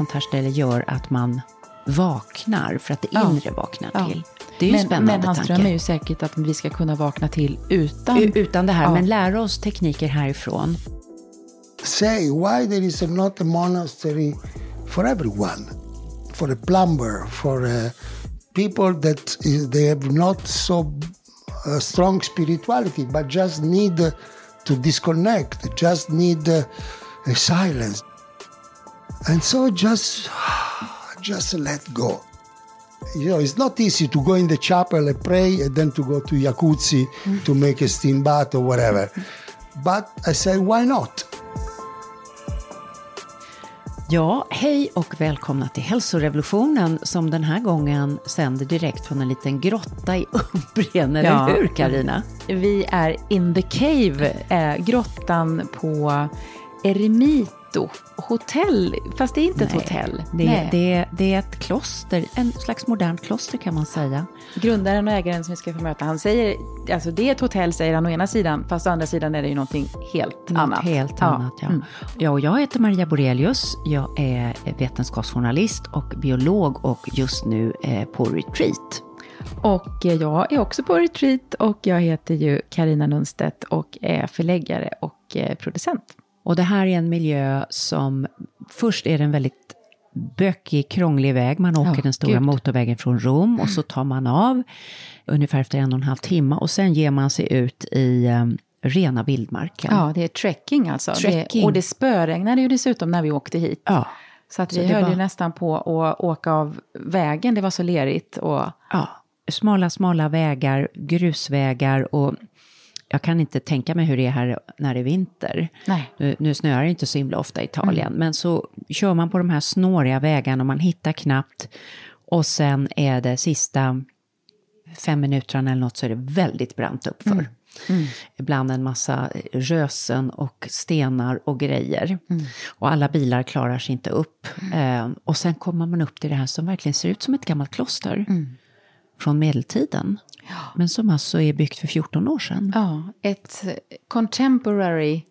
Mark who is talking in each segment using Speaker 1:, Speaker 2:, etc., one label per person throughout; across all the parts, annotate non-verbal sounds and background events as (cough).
Speaker 1: sånt här ställe gör att man vaknar, för att det
Speaker 2: Ja.
Speaker 1: inre vaknar
Speaker 2: Ja.
Speaker 1: till. Det är ju en
Speaker 2: men,
Speaker 1: spännande
Speaker 2: men hans
Speaker 1: tanke.
Speaker 2: dröm är ju säkert att vi ska kunna vakna till utan...
Speaker 1: U- Utan det här,
Speaker 2: Ja.
Speaker 1: men lära oss tekniker härifrån.
Speaker 3: say why there is not a monastery for everyone, for a plumber, for uh, people that is, they have not so uh, strong spirituality, but just need to disconnect, just need uh, a silence, and so just (sighs) just let go. You know, it's not easy to go in the chapel and pray and then to go to jacuzzi to make a steam bath or whatever. But I say, why not?
Speaker 1: Ja, hej och välkomna till hälsorevolutionen som den här gången sänder direkt från en liten grotta i Umbrien, eller
Speaker 2: Ja.
Speaker 1: hur Karina?
Speaker 2: Vi är in the cave, eh, grottan på Eremito hotell. Fast det är inte ett hotell.
Speaker 1: Det,
Speaker 2: Nej.
Speaker 1: det, det är ett kloster, en slags modernt kloster kan man säga.
Speaker 2: Grundaren och ägaren som vi ska få möta, han säger, alltså det är ett hotell säger han å ena sidan, fast å andra sidan är det ju någonting helt
Speaker 1: Något
Speaker 2: annat.
Speaker 1: helt
Speaker 2: Ja.
Speaker 1: annat, ja.
Speaker 2: Mm.
Speaker 1: ja. och jag heter Maria Borelius, jag är vetenskapsjournalist och biolog och just nu eh, på retreat.
Speaker 2: Och eh, jag är också på retreat och jag heter ju Karina Nunstedt och är förläggare och eh, producent.
Speaker 1: Och det här är en miljö som, först är en väldigt bökig, krånglig väg. Man åker
Speaker 2: Ja,
Speaker 1: den stora
Speaker 2: gud.
Speaker 1: motorvägen från Rom och så tar man av ungefär efter en och en halv timme och sen ger man sig ut i eh, rena vildmarken.
Speaker 2: Ja, det är trekking alltså.
Speaker 1: Trekking.
Speaker 2: Det, och det spöregnade ju dessutom när vi åkte hit.
Speaker 1: Ja.
Speaker 2: Så att
Speaker 1: Så
Speaker 2: vi
Speaker 1: det
Speaker 2: höll
Speaker 1: var-
Speaker 2: ju nästan på att åka av vägen, det var så lerigt. Och,
Speaker 1: ja. Smala, smala vägar, grusvägar och jag kan inte tänka mig hur det är här när det är vinter. Nu, nu snöar det inte så himla ofta i Italien,
Speaker 2: Mm.
Speaker 1: men så kör man på de här snåriga vägarna och man hittar knappt. Och sen är det sista fem minuterna eller något så är det väldigt brant uppför.
Speaker 2: Mm.
Speaker 1: Ibland en massa rösen och stenar och grejer.
Speaker 2: Mm.
Speaker 1: Och alla bilar klarar sig inte upp. Eh, och sen kommer man upp till det här som verkligen ser ut som ett gammalt kloster.
Speaker 2: Mm.
Speaker 1: Från medeltiden. Men som alltså är byggt för 14 år sedan.
Speaker 2: Ja, ett contemporary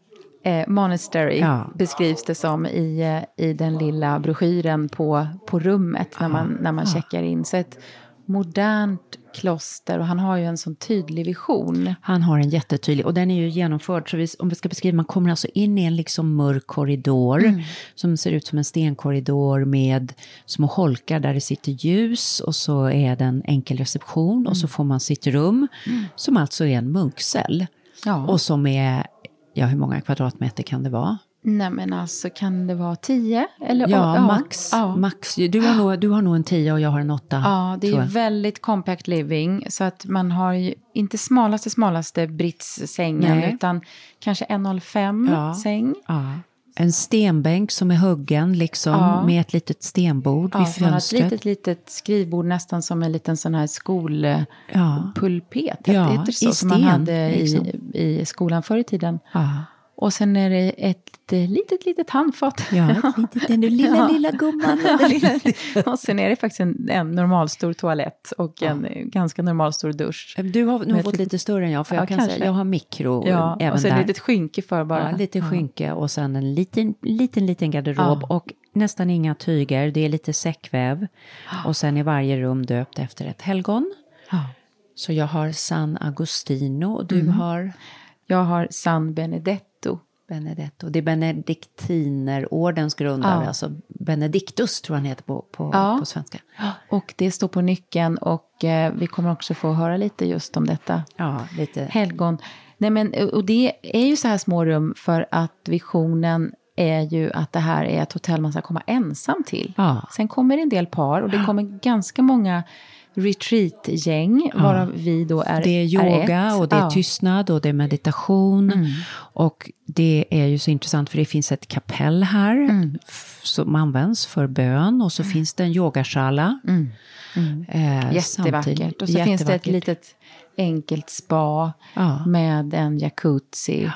Speaker 2: eh, monastery
Speaker 1: Ja.
Speaker 2: beskrivs det som i, eh, i den lilla broschyren på, på rummet när man, när man checkar in. Så ett modernt kloster och han har ju en sån tydlig vision.
Speaker 1: Han har en jättetydlig, och den är ju genomförd, så vi, om vi ska beskriva, man kommer alltså in i en liksom mörk korridor,
Speaker 2: Mm.
Speaker 1: som ser ut som en stenkorridor med små holkar där det sitter ljus, och så är det en enkel reception, och så
Speaker 2: Mm.
Speaker 1: får man sitt rum, som alltså är en munkcell.
Speaker 2: Ja.
Speaker 1: Och som är, ja hur många kvadratmeter kan det vara?
Speaker 2: Nej men alltså kan det vara tio? Eller,
Speaker 1: Ja, max.
Speaker 2: Ja.
Speaker 1: max. Du, har nog, du har nog en tia och jag har en åtta.
Speaker 2: Ja, det är väldigt compact living. Så att man har ju inte smalaste, smalaste Brits-sängen, utan kanske 1,05
Speaker 1: Ja.
Speaker 2: säng.
Speaker 1: Ja. En stenbänk som är huggen liksom,
Speaker 2: Ja.
Speaker 1: med ett litet stenbord
Speaker 2: Ja,
Speaker 1: vid
Speaker 2: så man har ett
Speaker 1: fönstret.
Speaker 2: litet, litet skrivbord, nästan som en liten sån här skolpulpet.
Speaker 1: Ja.
Speaker 2: Ja,
Speaker 1: Ja,
Speaker 2: det så?
Speaker 1: i
Speaker 2: som man hade
Speaker 1: liksom.
Speaker 2: i, i skolan förr i tiden.
Speaker 1: Ja.
Speaker 2: Och sen är det ett eh, litet, litet handfat.
Speaker 1: Ja, (laughs) den lilla,
Speaker 2: Ja.
Speaker 1: lilla gumman. (laughs)
Speaker 2: Ja, och sen är det faktiskt en, en normalstor toalett och en eh, ganska normalstor dusch.
Speaker 1: Du har nog fått
Speaker 2: ett
Speaker 1: lite större än jag, för
Speaker 2: Ja,
Speaker 1: jag kan
Speaker 2: kanske.
Speaker 1: säga, jag har mikro
Speaker 2: Ja,
Speaker 1: även
Speaker 2: och sen
Speaker 1: där.
Speaker 2: ett litet skynke för bara.
Speaker 1: ja, lite skynke och sen en liten, liten, liten garderob
Speaker 2: Ja.
Speaker 1: och nästan inga tyger. Det är lite säckväv och sen är varje rum döpt efter ett helgon.
Speaker 2: Ja.
Speaker 1: Så jag har San Agostino och du
Speaker 2: Mm.
Speaker 1: har
Speaker 2: Jag har San Benedetto.
Speaker 1: Benedetto. Det är Benediktinerordens grundare,
Speaker 2: Ja.
Speaker 1: alltså Benedictus tror jag han heter på, på,
Speaker 2: Ja.
Speaker 1: på svenska.
Speaker 2: Och det står på nyckeln och eh, vi kommer också få höra lite just om detta
Speaker 1: Ja, lite.
Speaker 2: helgon. Nej, men, och det är ju så här små rum för att visionen är ju att det här är ett hotell man ska komma ensam till.
Speaker 1: Ja.
Speaker 2: Sen kommer det en del par och det kommer ganska många retreatgäng, varav vi då är
Speaker 1: Det är yoga
Speaker 2: ett.
Speaker 1: och det är
Speaker 2: Ja.
Speaker 1: tystnad och det är meditation.
Speaker 2: Mm.
Speaker 1: Och det är ju så intressant för det finns ett kapell här
Speaker 2: Mm.
Speaker 1: som används för bön och så finns det en yogashala.
Speaker 2: Mm.
Speaker 1: Eh,
Speaker 2: Jättevackert.
Speaker 1: samtidigt.
Speaker 2: Och så finns det ett
Speaker 1: Jättevackert.
Speaker 2: litet enkelt spa
Speaker 1: Ja.
Speaker 2: med en jacuzzi.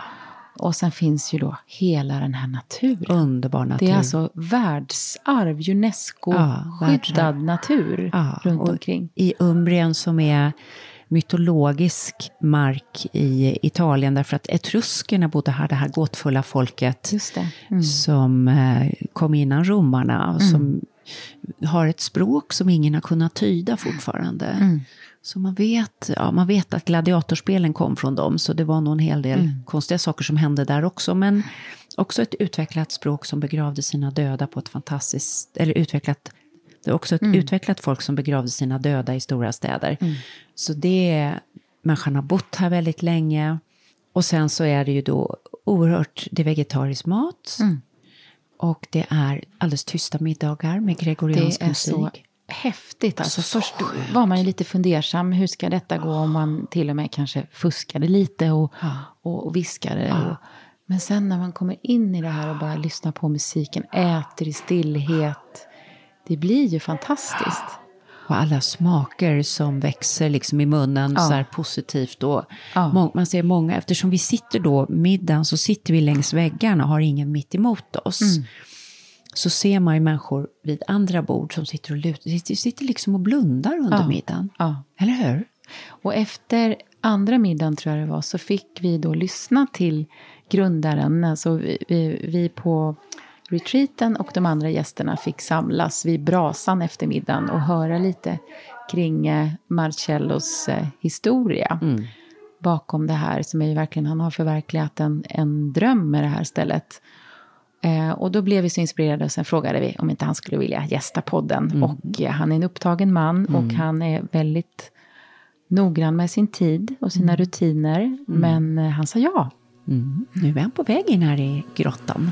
Speaker 2: Och sen finns ju då hela den här naturen.
Speaker 1: Underbar natur.
Speaker 2: Det är alltså världsarv,
Speaker 1: Ja,
Speaker 2: Unesco-skyddad
Speaker 1: världsarv.
Speaker 2: natur
Speaker 1: Ja,
Speaker 2: runt omkring.
Speaker 1: I Umbrien som är mytologisk mark i Italien därför att etruskerna bodde här, det här gåtfulla folket.
Speaker 2: Mm.
Speaker 1: som eh, kom innan romarna och som har ett språk som ingen har kunnat tyda fortfarande.
Speaker 2: Mm.
Speaker 1: Så man vet, ja, man vet att gladiatorspelen kom från dem, så det var nog en hel del
Speaker 2: Mm.
Speaker 1: konstiga saker som hände där också. Men också ett utvecklat språk som begravde sina döda på ett fantastiskt... Eller utvecklat... Det är också ett
Speaker 2: Mm.
Speaker 1: utvecklat folk som begravde sina döda i stora städer. Så det... Människan har bott här väldigt länge. Och sen så är det ju då oerhört... Det är vegetarisk mat. Och det är alldeles tysta middagar med gregoriansk
Speaker 2: Det är
Speaker 1: musik.
Speaker 2: så häftigt. Alltså, först var man ju lite fundersam. Hur ska detta gå om man till och med kanske fuskade lite och, och, och viskade. Och, men sen när man kommer in i det här och bara lyssnar på musiken, äter i stillhet. Det blir ju fantastiskt.
Speaker 1: Och alla smaker som växer liksom i munnen
Speaker 2: Ja.
Speaker 1: så här positivt. Och
Speaker 2: Ja.
Speaker 1: Man ser många, eftersom vi sitter då, middagen så sitter vi längs väggarna och har ingen mitt emot oss.
Speaker 2: Mm.
Speaker 1: Så ser man ju människor vid andra bord som sitter och lutar, sitter, sitter liksom och blundar under
Speaker 2: Ja.
Speaker 1: middagen.
Speaker 2: Ja.
Speaker 1: Eller hur?
Speaker 2: Och efter andra middagen tror jag det var, så fick vi då lyssna till grundaren. Alltså vi, vi, vi på retreaten och de andra gästerna fick samlas vid brasan efter middagen och höra lite kring eh, Marcellos eh, historia. Bakom det här, som är ju verkligen, han har förverkligat en, en dröm med det här stället. Eh, och då blev vi så inspirerade och sen frågade vi om inte han skulle vilja gästa podden. Och eh, han är en upptagen man och han är väldigt noggrann med sin tid och sina rutiner. Men eh, han sa ja.
Speaker 1: Mm. Nu är han på väg in här i grottan.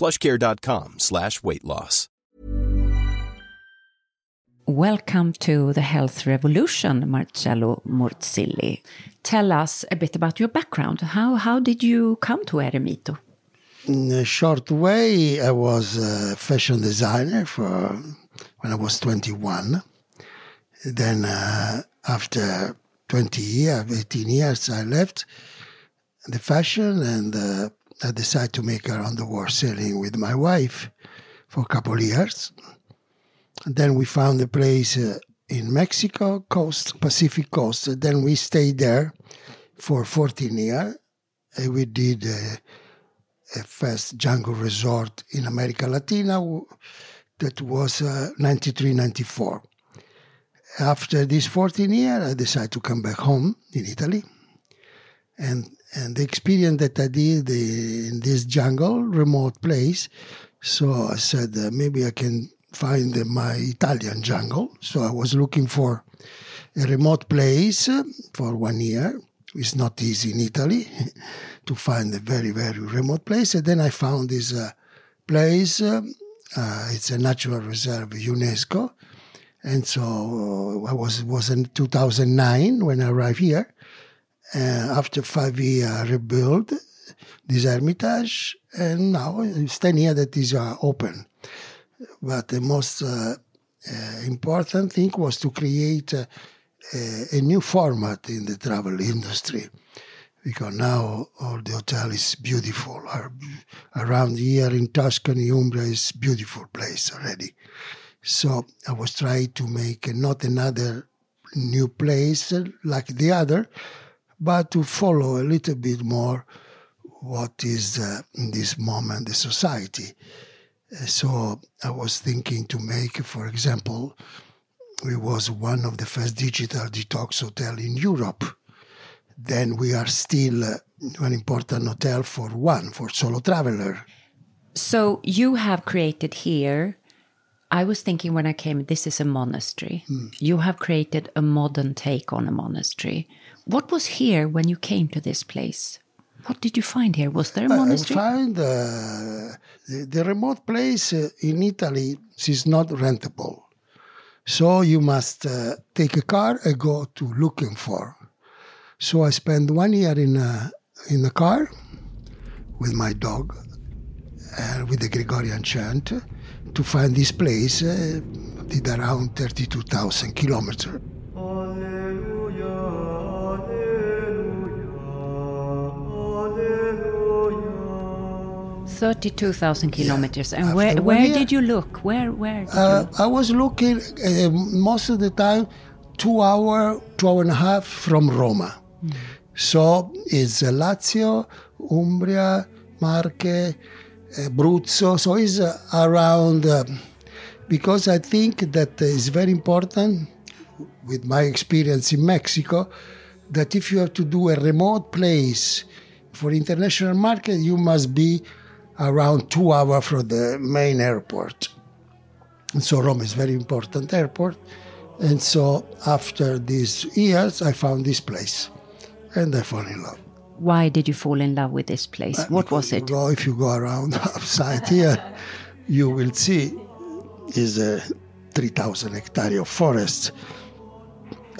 Speaker 4: plushcare.com slash weight loss.
Speaker 1: Welcome to the health revolution, Marcello Murzilli. Tell us a bit about your background. How, how did you come to Eremito?
Speaker 3: In a short way, I was a fashion designer for when I was 21. Then, uh, after 20 years, 18 years, I left the fashion and uh, I decided to make around the world selling with my wife for a couple of years. And then we found a place uh, in Mexico coast, Pacific coast. And then we stayed there for 14 years. And we did uh, a first jungle resort in America Latina that was uh, 93, 94. After this 14 years, I decided to come back home in Italy. And, and the experience that I did in this jungle, remote place, so I said uh, maybe I can find my Italian jungle. So I was looking for a remote place uh, for one year. It's not easy in Italy (laughs) to find a very, very remote place. And then I found this uh, place. Uh, uh, it's a natural reserve, UNESCO. And so uh, I was, was in 2009 when I arrived here. Uh, after five year rebuild, this Hermitage, and now it's 10 years that is uh, open. But the most uh, uh, important thing was to create a, a, new format in the travel industry because now all the hotel is beautiful. Around here in Tuscany, Umbria is beautiful place already. So I was trying to make not another new place like the other, but to follow a little bit more what is uh, in this moment the society. Uh, so I was thinking to make, for example, we was one of the first digital detox hotel in Europe. Then we are still uh, an important hotel for one, for solo traveler.
Speaker 1: So you have created here I was thinking when I came, this is a monastery. Mm. You have created a modern take on a monastery. What was here when you came to this place? What did you find here? Was there a monastery?
Speaker 3: I find uh, the, the, remote place uh, in Italy is not rentable. So you must uh, take a car and go to looking for. So I spent one year in a, in a car with my dog, uh, with the Gregorian chant to find this place uh, did around 32,000 kilometers.
Speaker 1: 32,000 kilometers. And where, where did you look? Where, where uh,
Speaker 3: I was looking uh, most of the time two hour, two hour and a half from Roma. Mm. So it's uh, Lazio, Umbria, Marche, Abruzzo. So it's uh, around, uh, because I think that it's very important with my experience in Mexico that if you have to do a remote place for international market, you must be around two hours from the main airport. And so Rome is very important airport. And so after these years, I found this place and I fell in love
Speaker 1: why did you fall in love with this place? Uh, what was it?
Speaker 3: Go, if you go around (laughs) outside here, you will see is a 3,000 hectare of forest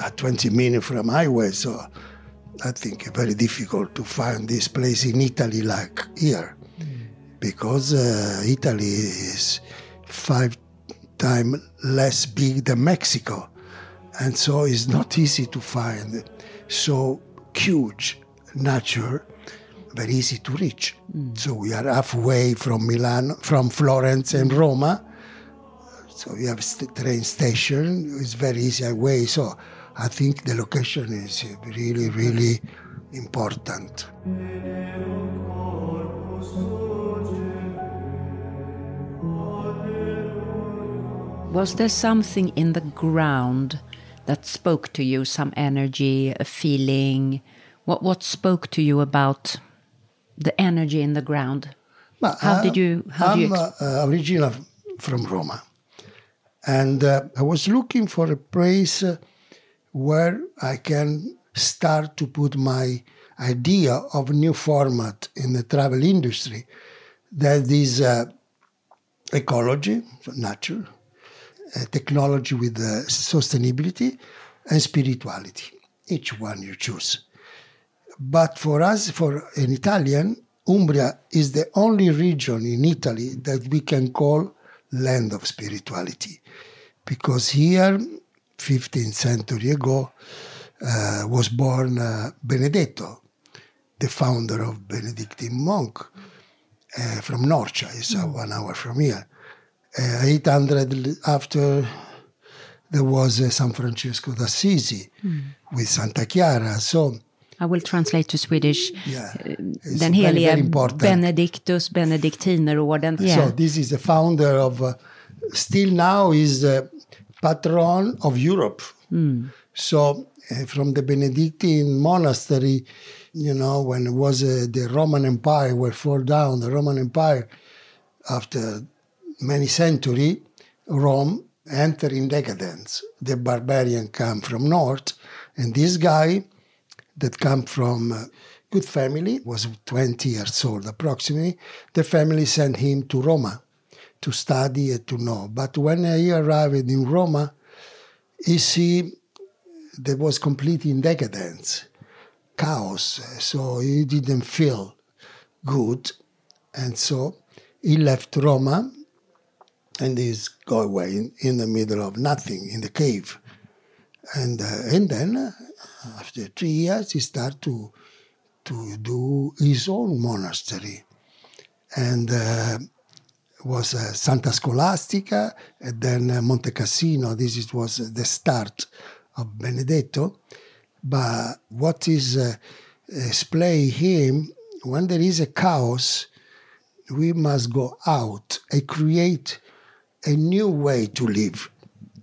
Speaker 3: at 20 minutes from highway. So I think very difficult to find this place in Italy like here. Because uh, Italy is five times less big than Mexico, and so it's not easy to find so huge nature very easy to reach. Mm. So we are halfway from Milan, from Florence and Roma. So we have a train station. It's very easy away. So I think the location is really, really important.
Speaker 1: Was there something in the ground that spoke to you? Some energy, a feeling? What what spoke to you about the energy in the ground? How uh, did you? How
Speaker 3: I'm
Speaker 1: you
Speaker 3: uh, original from Roma, and uh, I was looking for a place uh, where I can start to put my idea of a new format in the travel industry that is uh, ecology, nature, uh, technology with sustainability, and spirituality. Each one you choose. But for us, for an Italian, Umbria is the only region in Italy that we can call land of spirituality. Because here, 15th century ago, uh, was born uh, Benedetto, the founder of Benedictine monk uh, from Norcia, it's mm. one hour from here. Uh, 800 after there was uh, San Francesco d'Assisi mm. with Santa Chiara. So
Speaker 1: I will translate to Swedish. Yeah, Den heliga Benedictus Benediktinerorden.
Speaker 3: Yeah. So this is the founder of, uh, still now is the patron of Europe. Mm. So uh, from the Benedictine monastery, you know, when it was uh, the Roman Empire were fall down, the Roman Empire, after many century, Rome entered in decadence. The barbarian come from north, and this guy that come from a good family, was 20 years old approximately. The family sent him to Roma to study and to know. But when he arrived in Roma, he see there was complete in decadence, chaos. So he didn't feel good. And so he left Roma and he's go away in, in the middle of nothing in the cave. And, uh, and then uh, after three years, he started to, to do his own monastery. And uh, was Santa Scolastica and then uh, Monte Cassino. This is, was the start of Benedetto. But what is uh, display here, when there is a chaos, we must go out and create a new way to live.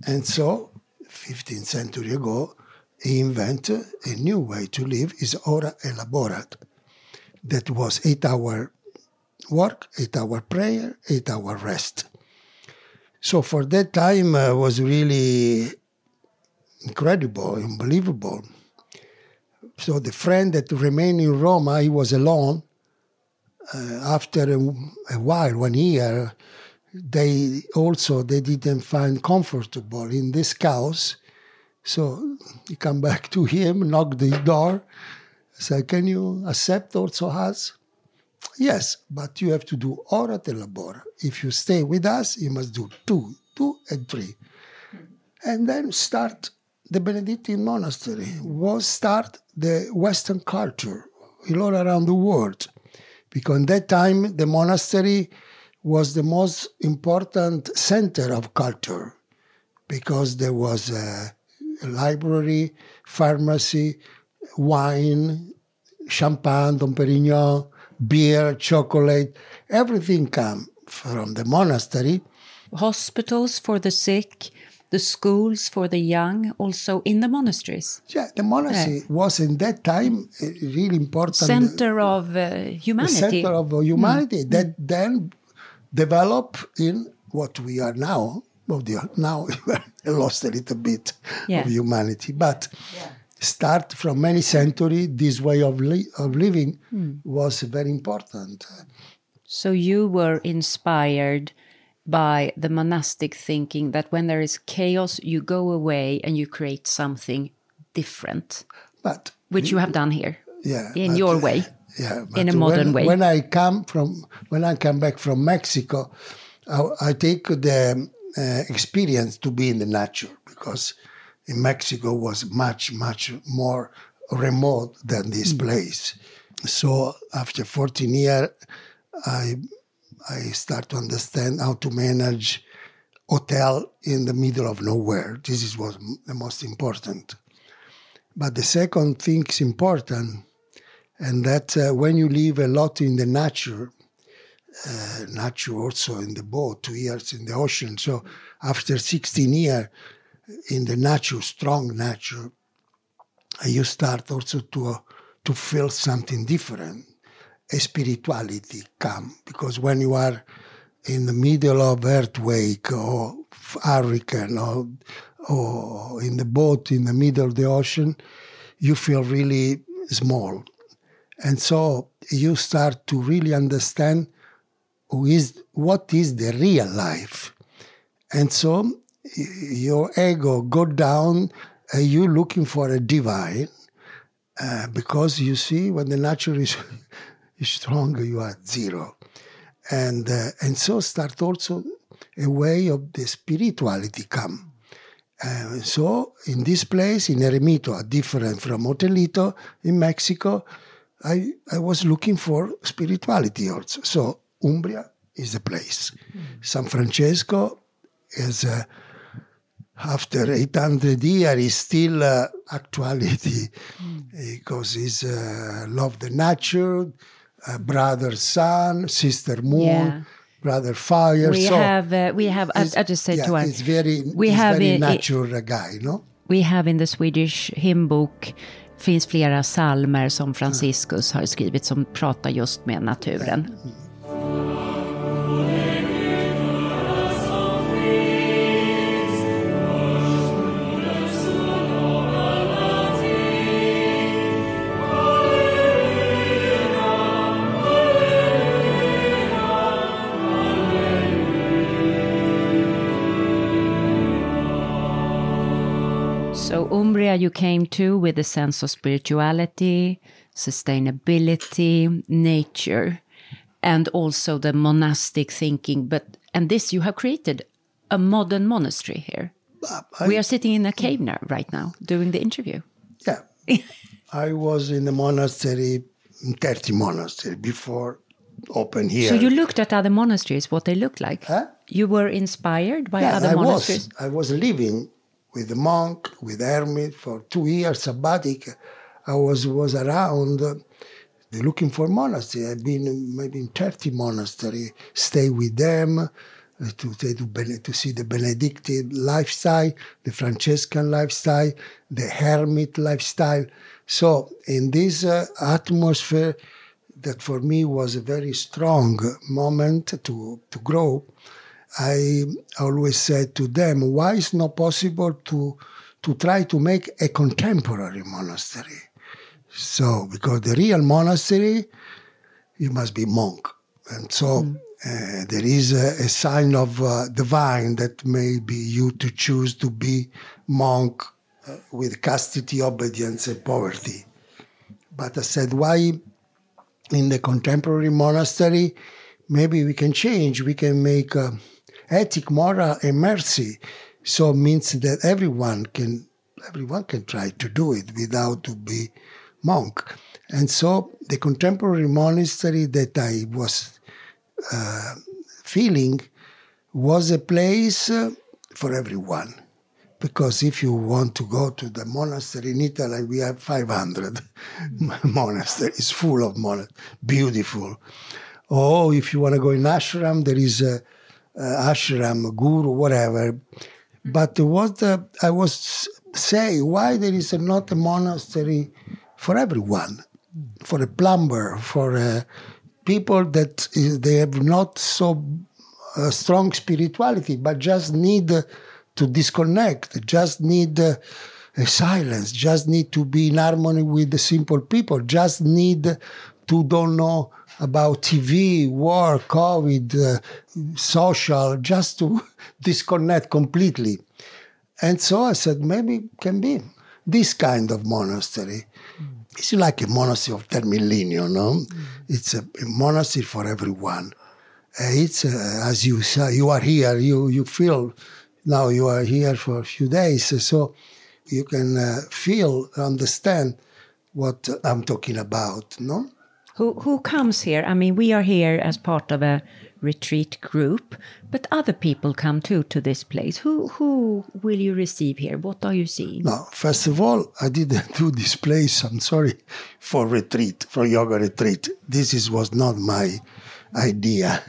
Speaker 3: And so, 15th century ago, he invented a new way to live, is ora et labora. That was eight hour work, eight hour prayer, eight hour rest. So for that time uh, was really incredible, unbelievable. So the friend that remained in Roma, he was alone. Uh, after a, a, while, one year, they also they didn't find comfortable in this house. So he come back to him, knocked the door, said, "Can you accept also us?" Yes, but you have to do ora et labora. If you stay with us, you must do two, two and three, and then start the Benedictine monastery. Was start the Western culture all around the world, because at that time the monastery was the most important center of culture, because there was a, library, pharmacy, wine, champagne, Dom Perignon beer, chocolate, everything came from the monastery.
Speaker 1: Hospitals for the sick, the schools for the young, also in the monasteries.
Speaker 3: Yeah, the monastery yeah. was in that time a really important
Speaker 1: center of uh, humanity.
Speaker 3: center of humanity mm. that then developed in what we are now. Well, now (laughs) we lost a little bit yeah. of humanity, but. Yeah start from many centuries, this way of, li- of living mm. was very important.
Speaker 1: So you were inspired by the monastic thinking that when there is chaos, you go away and you create something different.
Speaker 3: But
Speaker 1: which you have done here,
Speaker 3: yeah,
Speaker 1: in your
Speaker 3: uh,
Speaker 1: way,
Speaker 3: yeah,
Speaker 1: in a modern
Speaker 3: when,
Speaker 1: way.
Speaker 3: When I come from, when I come back from Mexico, I, I take the uh, experience to be in the nature because in Mexico was much, much more remote than this mm. place. So after 14 years, I, I start to understand how to manage hotel in the middle of nowhere. This is was the most important. But the second thing is important, and that uh, when you live a lot in the nature, uh, nature also in the boat, two years in the ocean. So after 16 years, in the nature, strong nature, you start also to uh, to feel something different. A spirituality come because when you are in the middle of earthquake or hurricane or or in the boat in the middle of the ocean, you feel really small, and so you start to really understand who is what is the real life, and so your ego go down, uh, you looking for a divine, uh, because you see when the nature is, (laughs) is strong, you are zero, and uh, and so start also a way of the spirituality come. Uh, so in this place in Eremito, different from Hotelito in Mexico, I I was looking for spirituality also. So Umbria is the place. Mm. San Francesco is. Uh, after 800 years is still uh, actuality mm. because he's uh, love the nature, uh, brother sun, sister moon. Yeah. Brother fire.
Speaker 1: We
Speaker 3: so
Speaker 1: have, uh, we have. I, I, just said
Speaker 3: yeah,
Speaker 1: to one.
Speaker 3: It's very, we have very natural guy, no?
Speaker 1: We have in the Swedish hymn book finns flera salmer som Franciscus har skrivit som pratar just med naturen. Umbria you came to with a sense of spirituality, sustainability, nature. and also the monastic thinking. But and this you have created a modern monastery here.
Speaker 3: Uh, I-
Speaker 1: we are sitting in a cave now, right now, doing the interview.
Speaker 3: Yeah. (laughs) I was in the monastery, 30 monastery before open here.
Speaker 1: So you looked at other monasteries, what they looked like.
Speaker 3: Huh?
Speaker 1: You were inspired by
Speaker 3: yeah,
Speaker 1: other
Speaker 3: I
Speaker 1: monasteries.
Speaker 3: was. I was living with the monk, with hermit for two years sabbatic. I was was around uh, looking for monastery. I've been maybe in 30 monastery, stay with them uh, to, to, to see the Benedictine lifestyle, the Franciscan lifestyle, the hermit lifestyle. So in this uh, atmosphere, that for me was a very strong moment to, to grow. I always said to them, why is not possible to, to try to make a contemporary monastery? So, because the real monastery, you must be monk. And so uh, there is a, a sign of uh, divine that may be you to choose to be monk uh, with chastity, obedience, and poverty. But I said, why in the contemporary monastery, maybe we can change. We can make uh, ethic, moral, and mercy. So means that everyone can everyone can try to do it without to be monk. And so the contemporary monastery that I was uh, feeling was a place uh, for everyone. Because if you want to go to the monastery in Italy, we have 500 (laughs) monasteries full of monasteries, beautiful. Oh, if you want to go in ashram, there is a ashram, guru, whatever. But what uh, I was saying, why there is not a monastery for everyone, for a plumber, for uh, people that is, they have not so uh, strong spirituality, but just need uh, to disconnect, just need uh, a silence, just need to be in harmony with the simple people, just need to don't know about TV, war, COVID, uh, social, just to (laughs) disconnect completely. And so I said, maybe can be this kind of monastery. It's like a monastery of ten millennium, no? It's a, a monastery for everyone. Uh, it's uh, as you say, you are here. You you feel now you are here for a few days, so you can uh, feel, understand what I'm talking about, no?
Speaker 1: Who who comes here? I mean, we are here as part of a retreat group, but other people come too to this place. Who who will you receive here? What are you seeing?
Speaker 3: No, first of all, I didn't (laughs) do this place. I'm sorry for retreat, for yoga retreat. This is was not my idea.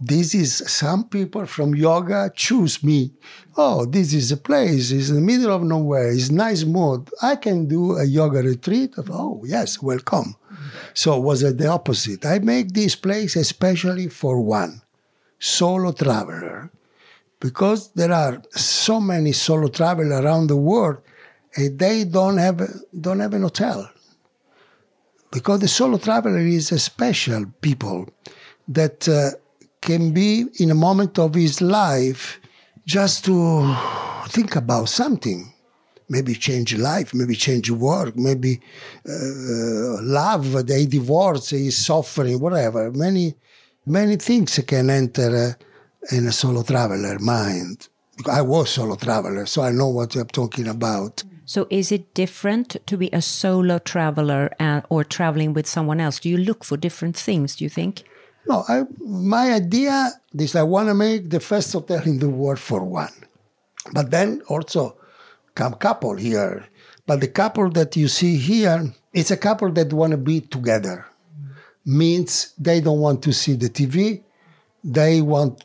Speaker 3: This is some people from yoga choose me. Oh, this is a place. It's in the middle of nowhere. It's nice mood. I can do a yoga retreat. Oh, yes, welcome. So it was the opposite. I make this place especially for one solo traveler because there are so many solo travelers around the world and they don't have don't have an hotel because the solo traveler is a special people that uh, can be in a moment of his life just to think about something maybe change life maybe change work maybe uh, love they divorce is suffering whatever many many things can enter uh, in a solo traveler mind i was solo traveler so i know what i'm talking about
Speaker 1: So is it different to be a solo traveler and, or traveling with someone else? Do you look for different things, do you think?
Speaker 3: No, I, my idea is I want to make the first hotel in the world for one. But then also couple here. But the couple that you see here, it's a couple that want to be together. Means they don't want to see the TV. They want,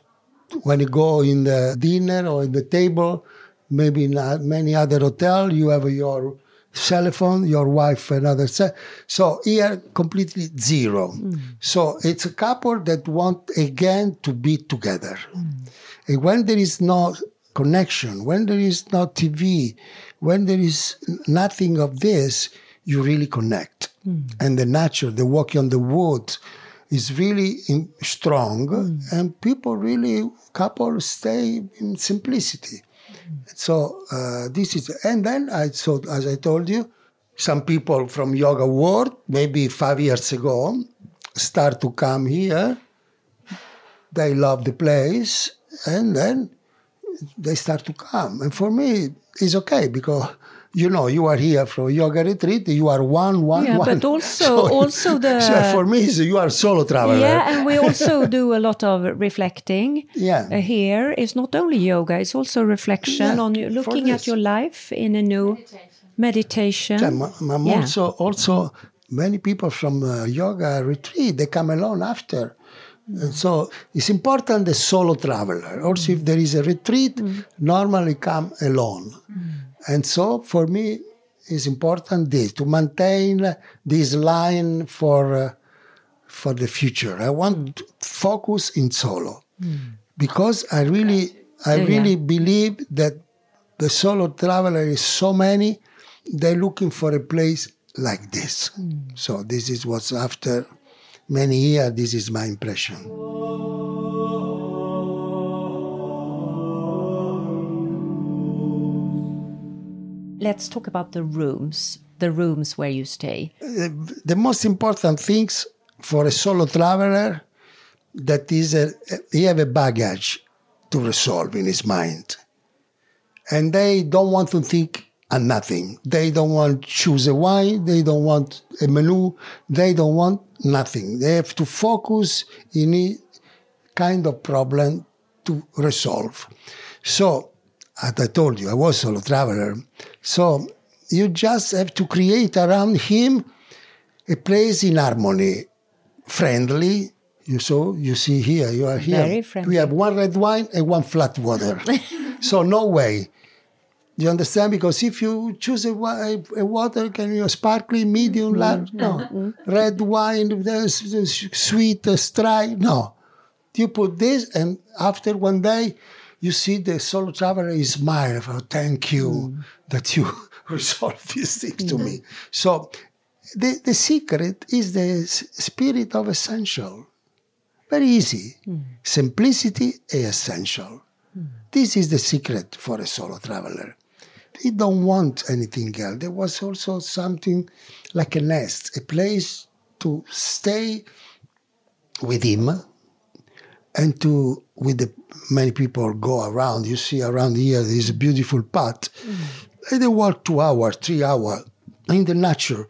Speaker 3: when you go in the dinner or in the table, maybe in uh, many other hotel, you have your cell phone, your wife another cell. So here completely zero. So it's a couple that want again to be together. And when there is no connection, when there is no TV, when there is nothing of this, you really connect. Hmm. And the nature, the walking on the wood is really in, strong hmm. and people really, couples stay in simplicity. Hmm. So uh, this is, and then I so as I told you, some people from yoga world maybe five years ago, start to come here, they love the place, and then they start to come. And for me, it's okay because you know you are here for yoga retreat. You are one, one,
Speaker 1: Yeah,
Speaker 3: one.
Speaker 1: but (laughs) also- also the- (laughs)
Speaker 3: so for me, it's- you are solo traveler.
Speaker 1: Yeah, and we (laughs) also do a lot of reflecting.
Speaker 3: Yeah.
Speaker 1: Uh, here it's not only yoga; it's also reflection
Speaker 3: Yeah,
Speaker 1: on you, looking at your life in a new meditation.
Speaker 3: I'm, I'm
Speaker 1: Yeah.
Speaker 3: also also many people from uh, yoga retreat they come alone after. And so it's important the solo traveler. Also, if there is a retreat, normally come alone. And so for me, it's important this to maintain this line for uh, for the future. I want to focus in solo because I really I
Speaker 1: Yeah.
Speaker 3: really believe that the solo traveler is so many they're looking for a place like this. So this is what's after many years. This is my impression.
Speaker 1: Let's talk about the rooms. The rooms where you stay.
Speaker 3: the most important things for a solo traveler that is a, he have a baggage to resolve in his mind and they don't want to think on nothing they don't want to choose a wine they don't want a menu they don't want nothing they have to focus in a kind of problem to resolve so as i told you i was solo traveler so you just have to create around him a place in harmony, friendly. You saw, you see here, you are here.
Speaker 1: Very friendly.
Speaker 3: We have one red wine and one flat water. (laughs) so no way. You understand? Because if you choose a, a water, can you sparkling, medium, mm-hmm. large? No. Mm-hmm. Red wine, sweet, dry? No. You put this, and after one day, you see the solo traveler is smile. Oh, thank you mm. that you (laughs) resolve these things to me. Mm-hmm. So, the, the secret is the spirit of essential. Very easy. Mm. Simplicity is essential. Mm. This is the secret for a solo traveler. They don't want anything else. There was also something like a nest, a place to stay with him and to with the many people go around. You see around here this beautiful path. Mm. And they walk two hours, three hours in the nature.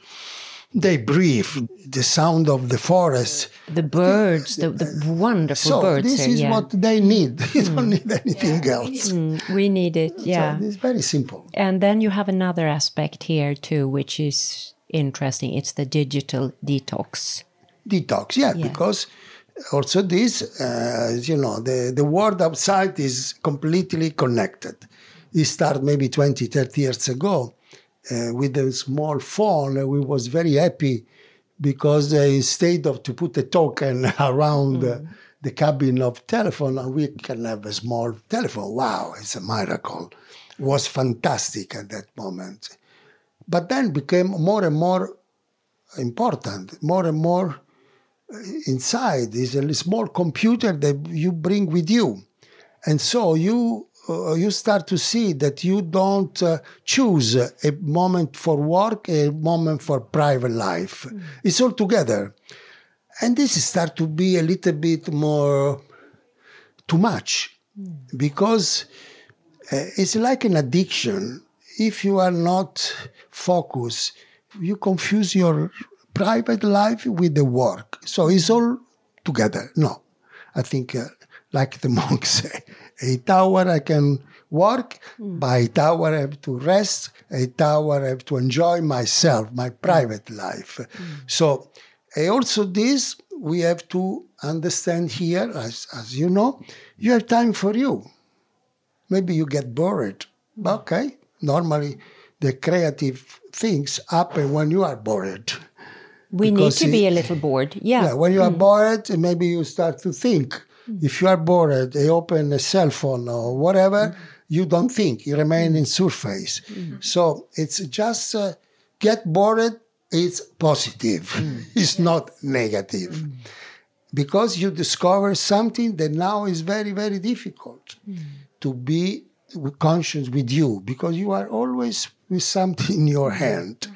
Speaker 3: They breathe the sound of the forest.
Speaker 1: The birds, the, the wonderful
Speaker 3: So
Speaker 1: birds
Speaker 3: this
Speaker 1: here.
Speaker 3: is
Speaker 1: yeah.
Speaker 3: what they need. (laughs) They don't need anything else.
Speaker 1: Mm, we need it. Yeah.
Speaker 3: So it's very simple.
Speaker 1: And then you have another aspect here too, which is interesting. It's the digital detox.
Speaker 3: detox yeah, because also this uh, you know the, the world outside is completely connected it started maybe 20 30 years ago uh, with a small phone uh, we was very happy because uh, instead of to put a token (laughs) around uh, the cabin of telephone we can have a small telephone. Wow it's a miracle. It was fantastic at that moment. But then became more and more important more and more inside. Is a small computer that you bring with you. And so you you start to see that you don't uh, choose a moment for work a moment for private life. It's all together. And this start to be a little bit more too much. Because uh, it's like an addiction. If you are not focused you confuse your private life with the work. So it's all together. No. I think uh, like the (laughs) monks say eight hour i can work hmm. by eight hour i have to rest eight hour i have to enjoy myself my hmm. private life hmm. so uh, also this we have to understand here as, as you know you have time for you maybe you get bored. Okay, normally the creative things happen when you are bored.
Speaker 1: We need
Speaker 3: Because
Speaker 1: to be a little bored. Yeah.
Speaker 3: Yeah, when you are bored, maybe you start to think. Mm-hmm. If you are bored, you open a cell phone or whatever, mm-hmm. you don't think. You remain in mm-hmm. surface. So it's just uh, get bored. It's positive. Mm. (laughs) it's not negative. Mm. Because you discover something that now is very, very difficult mm. to be conscious with you because you are always with something in your hand.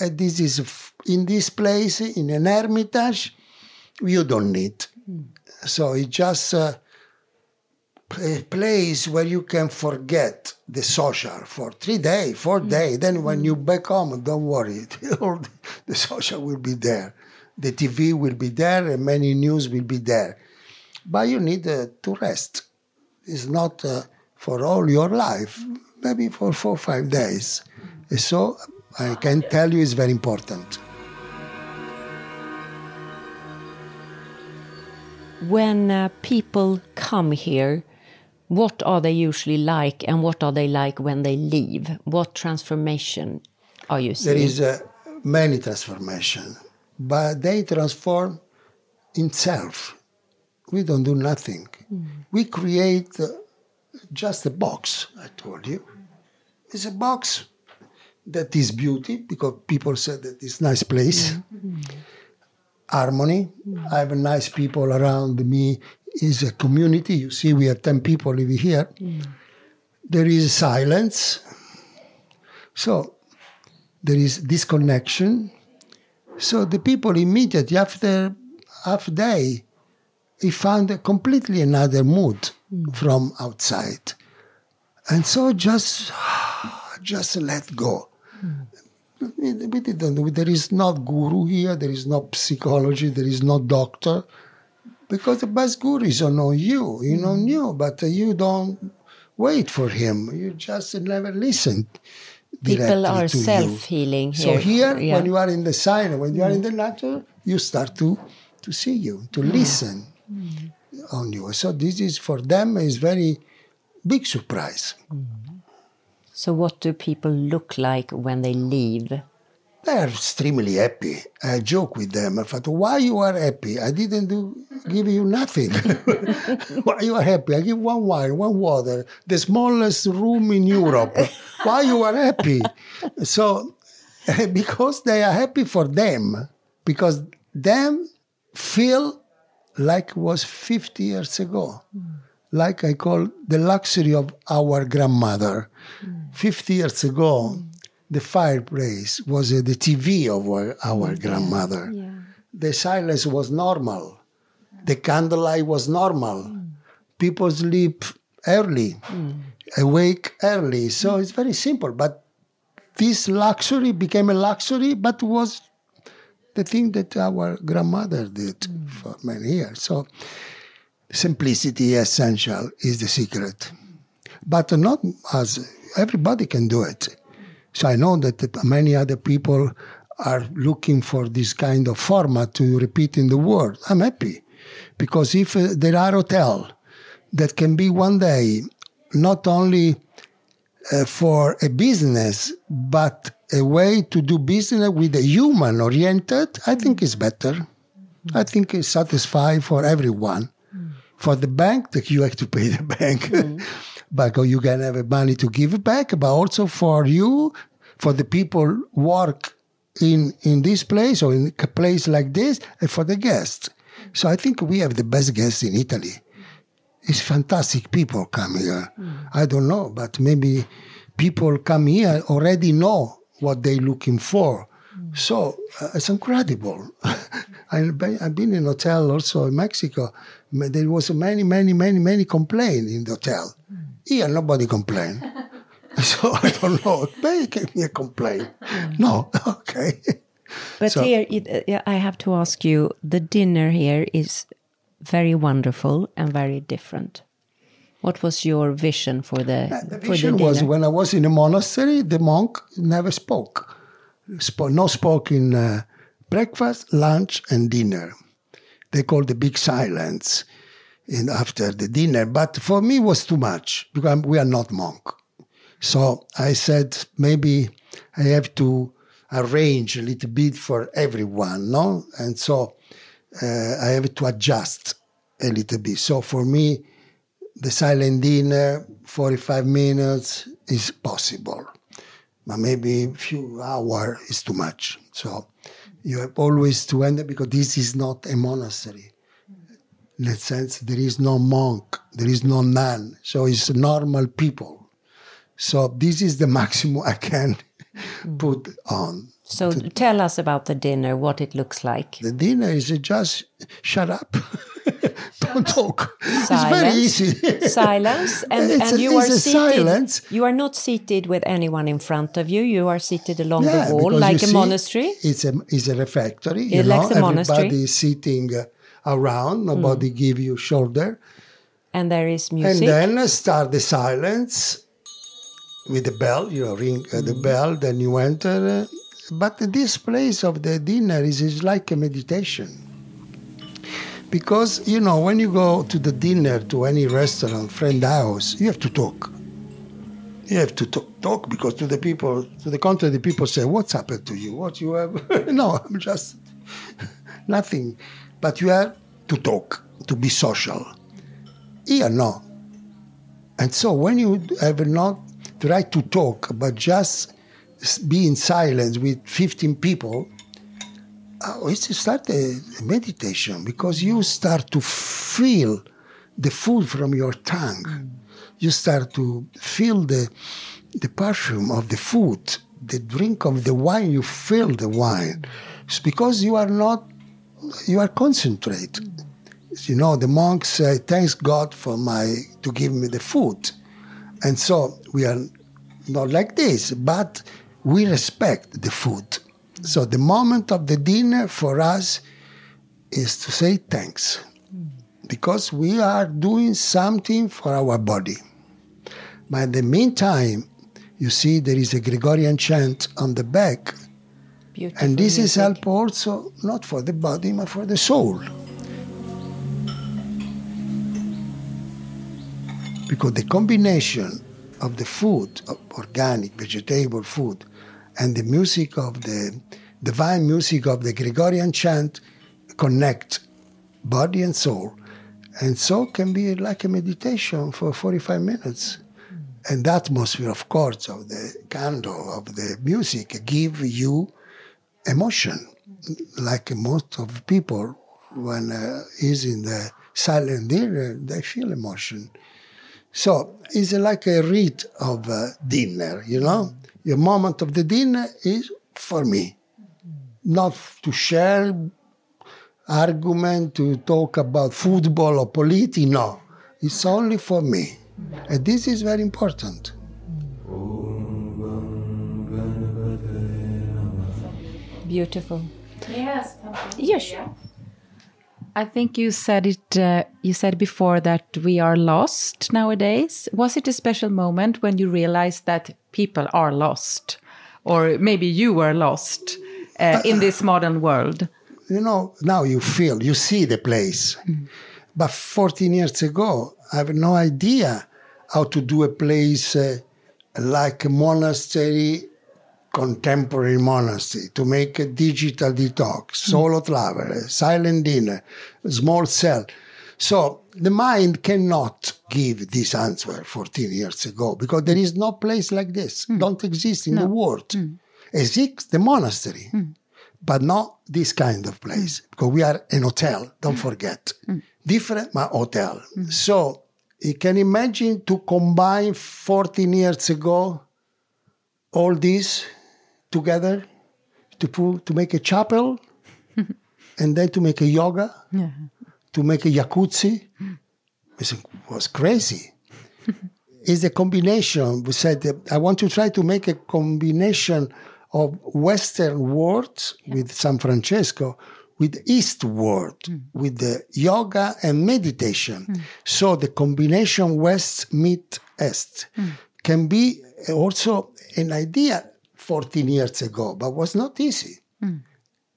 Speaker 3: And this is in this place, in an hermitage, you don't need. So it's just a, a place where you can forget the social for three days, four days. Then when you back home, don't worry, (laughs) the, social will be there. The TV will be there, and many news will be there. But you need uh, to rest. It's not uh, for all your life, maybe for four or five days. So I can tell you it's very important.
Speaker 1: When uh, people come here, what are they usually like and what are they like when they leave? What transformation are you seeing?
Speaker 3: There is uh, many transformation, but they transform in self. We don't do nothing. We create uh, just a box, I told you. It's a box that is beauty because people said that it's nice place. Harmony. Hmm. I have nice people around me. Is a community. You see, we have ten people living here. Hmm. There is silence. So there is disconnection. So the people immediately after half day, he found a completely another mood hmm. from outside, and so just (sighs) just let go. We, we didn't. There is not guru here. There is no psychology. There is no doctor, because the best guru is on you. You know mm-hmm. you, but uh, you don't wait for him. You just never listen.
Speaker 1: People are self-healing
Speaker 3: So
Speaker 1: here.
Speaker 3: here,
Speaker 1: Yeah.
Speaker 3: when you are in the silence, when you are in the mm-hmm. nature, you start to to see you, to mm-hmm. listen on you. So this is for them is very big surprise.
Speaker 1: So, what do people look like when they leave?
Speaker 3: They are extremely happy. I joke with them. I thought, why you are happy? I didn't do give you nothing. (laughs) why you are happy? I give one wine, one water, the smallest room in Europe. why you are happy? So (laughs) because they are happy for them, because them feel like it was 50 years ago. Like I call the luxury of our grandmother. 50 years ago, the fireplace was uh, the TV of our, our grandmother. The silence was normal. The candlelight was normal. Mm. People sleep early, mm. awake early. So it's very simple. But this luxury became a luxury, but was the thing that our grandmother did mm. for many years. So simplicity essential is the secret. But not as everybody can do it. So I know that many other people are looking for this kind of format to repeat in the world. I'm happy because if uh, there are hotels that can be one day not only uh, for a business, but a way to do business with a human oriented, I think is better. I think it's satisfying for everyone. For the bank, that you have to pay the bank, but you can have money to give back. But also for you, for the people work in in this place or in a place like this, and for the guests. So I think we have the best guests in Italy. It's fantastic people come here. Hmm. I don't know, but maybe people come here already know what they're looking for. Hmm. So uh, it's incredible. (laughs) I've been, in hotel also in Mexico. There was many, many, many, many complaints in the hotel. Hmm. Here, nobody complained. (laughs) so I don't know. Maybe can you complain? No, (laughs) okay.
Speaker 1: But
Speaker 3: So-
Speaker 1: here, it, uh, I have to ask you the dinner here is very wonderful and very different. What was your vision for the,
Speaker 3: The
Speaker 1: for
Speaker 3: vision
Speaker 1: the
Speaker 3: was when I was in a monastery, the monk never spoke. Spo- no spoke in uh, breakfast, lunch, and dinner. They call the big silence in after the dinner. But for me, was too much because we are not monk. So I said maybe I have to arrange a little bit for everyone, no? And so uh, I have to adjust a little bit. So for me, the silent dinner, 45 minutes is possible. But maybe a few hours is too much. So you have always to end it because this is not a monastery. In that sense, there is no monk, there is no nun. So it's normal people. So this is the (laughs) maximum I can put on.
Speaker 1: So tell us about the dinner, what it looks like.
Speaker 3: The dinner is just shut up, (laughs) don't talk. It's
Speaker 1: Silence.
Speaker 3: very easy. (laughs)
Speaker 1: silence and,
Speaker 3: It's
Speaker 1: and
Speaker 3: a-
Speaker 1: you are seated
Speaker 3: silence.
Speaker 1: you are not seated with anyone in front of you you are seated along
Speaker 3: Yeah,
Speaker 1: the wall like a
Speaker 3: see,
Speaker 1: monastery
Speaker 3: It's a it's a refectory. You
Speaker 1: It
Speaker 3: know,
Speaker 1: likes a monastery.
Speaker 3: everybody is sitting uh, around. Nobody give you shoulder.
Speaker 1: and there is music.
Speaker 3: And then start the silence with the bell. You ring uh, the bell. Then you enter. Uh, but this place of the dinner is, is like a meditation. Because you know, when you go to the dinner to any restaurant, friend house, you have to talk. You have to talk, talk because to the people, to the contrary, the people say, "What's happened to you? What you have?" (laughs) no, I'm just (laughs) nothing. But you have to talk, to be social. Here, no. And so when you have not try to talk, but just be in silence with 15 people, uh, it's start a meditation because you start to feel the food from your tongue. You start to feel the, the perfume of the food, the drink of the wine, you feel the wine. It's because you are not, you are concentrated. You know, the monks say, thanks God for my, to give me the food. And so we are not like this, but we respect the food. So the moment of the dinner for us is to say thanks because we are doing something for our body. But in the meantime, you see there is a Gregorian chant on the back,
Speaker 1: Beautiful
Speaker 3: and this is help also not for the body but for the soul. Because the combination of the food, of organic, vegetable food, and the music of the divine music of the Gregorian chant connect body and soul. And so can be like a meditation for 45 minutes. And the atmosphere, of course, of the candle, of the music give you emotion. Like most of people, when uh, is in the silent dinner, they feel emotion. So it's like a rite of uh, dinner, you know? Your moment of the dinner is for me, not to share argument, to talk about football or politics. No, it's only for me. And this is very important.
Speaker 1: Beautiful
Speaker 2: Yes.
Speaker 1: yes
Speaker 2: I think you said it. Uh, you said before that we are lost nowadays. Was it a special moment when you realized that people are lost, or maybe you were lost uh, in this modern world?
Speaker 3: You know, now you feel, you see the place. But 14 years ago, I have no idea how to do a place uh, like a monastery, contemporary monastery, to make a digital detox, mm. solo travel, silent dinner, small cell. So the mind cannot give this answer 14 years ago because there is no place like this, mm. don't exist in the world. Mm. Exists the monastery, but not this kind of place because we are an hotel, don't forget. Different, but hotel. So you can imagine to combine 14 years ago all this together to put, to make a chapel (laughs) and then to make a yoga, to make a jacuzzi. It was crazy. (laughs) it's a combination. We said I want to try to make a combination of Western words with San Francesco, with East word, hmm. with the yoga and meditation. Hmm. So the combination West meet East hmm. can be also an idea 14 years ago, but was not easy. Hmm.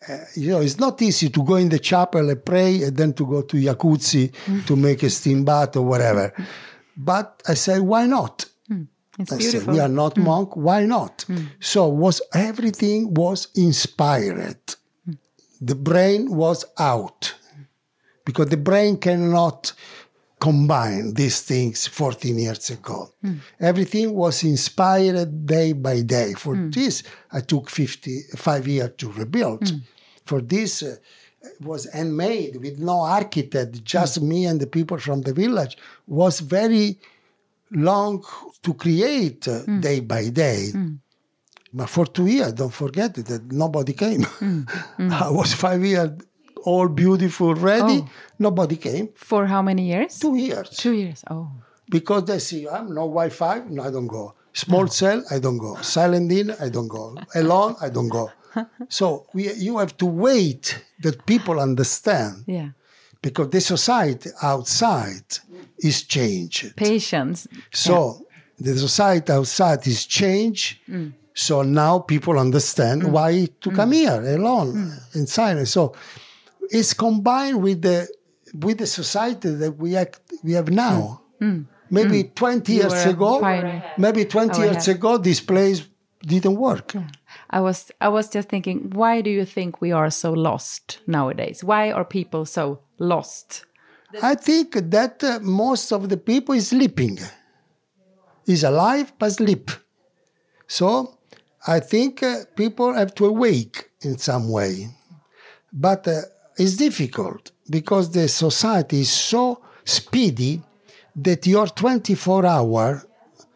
Speaker 3: Uh, you know, it's not easy to go in the chapel and pray and then to go to jacuzzi hmm. to make a steam bath or whatever. Hmm. But I say, why not?
Speaker 2: It's
Speaker 3: I said,
Speaker 2: beautiful.
Speaker 3: we are not monk. Why not? So was everything was inspired. The brain was out because the brain cannot combine these things 14 years ago. Hmm. Everything was inspired day by day. For hmm. this, I took 55 years to rebuild. Hmm. For this, uh, it was handmade with no architect, just me and the people from the village. Was very long to create uh, day by day. But for two years, don't forget it, that nobody came. (laughs) I was five years all beautiful, ready.
Speaker 2: Oh.
Speaker 3: Nobody came.
Speaker 2: For how many years?
Speaker 3: Two years.
Speaker 2: Two years. Oh.
Speaker 3: Because they see, I'm no Wi Fi, no, I don't go. Small cell, I don't go. Silent in, I don't go. (laughs) Alone, I don't go. (laughs) so we, you have to wait that people understand
Speaker 2: Yeah.
Speaker 3: because the society outside is changed.
Speaker 2: Patience.
Speaker 3: So the society outside is changed. Mm. So now people understand mm. why to come mm. here alone in silence. So it's combined with the with the society that we act, we have now. Maybe 20
Speaker 2: You
Speaker 3: years ago,
Speaker 2: pioneer.
Speaker 3: maybe 20
Speaker 2: Oh,
Speaker 3: years
Speaker 2: yeah.
Speaker 3: ago, this place didn't work.
Speaker 2: I was I was just thinking, why do you think we are so lost nowadays? Why are people so lost?
Speaker 3: I think that uh, most of the people is sleeping. Is alive but sleep. So I think uh, people have to awake in some way. But uh, it's difficult because the society is so speedy that your 24 hour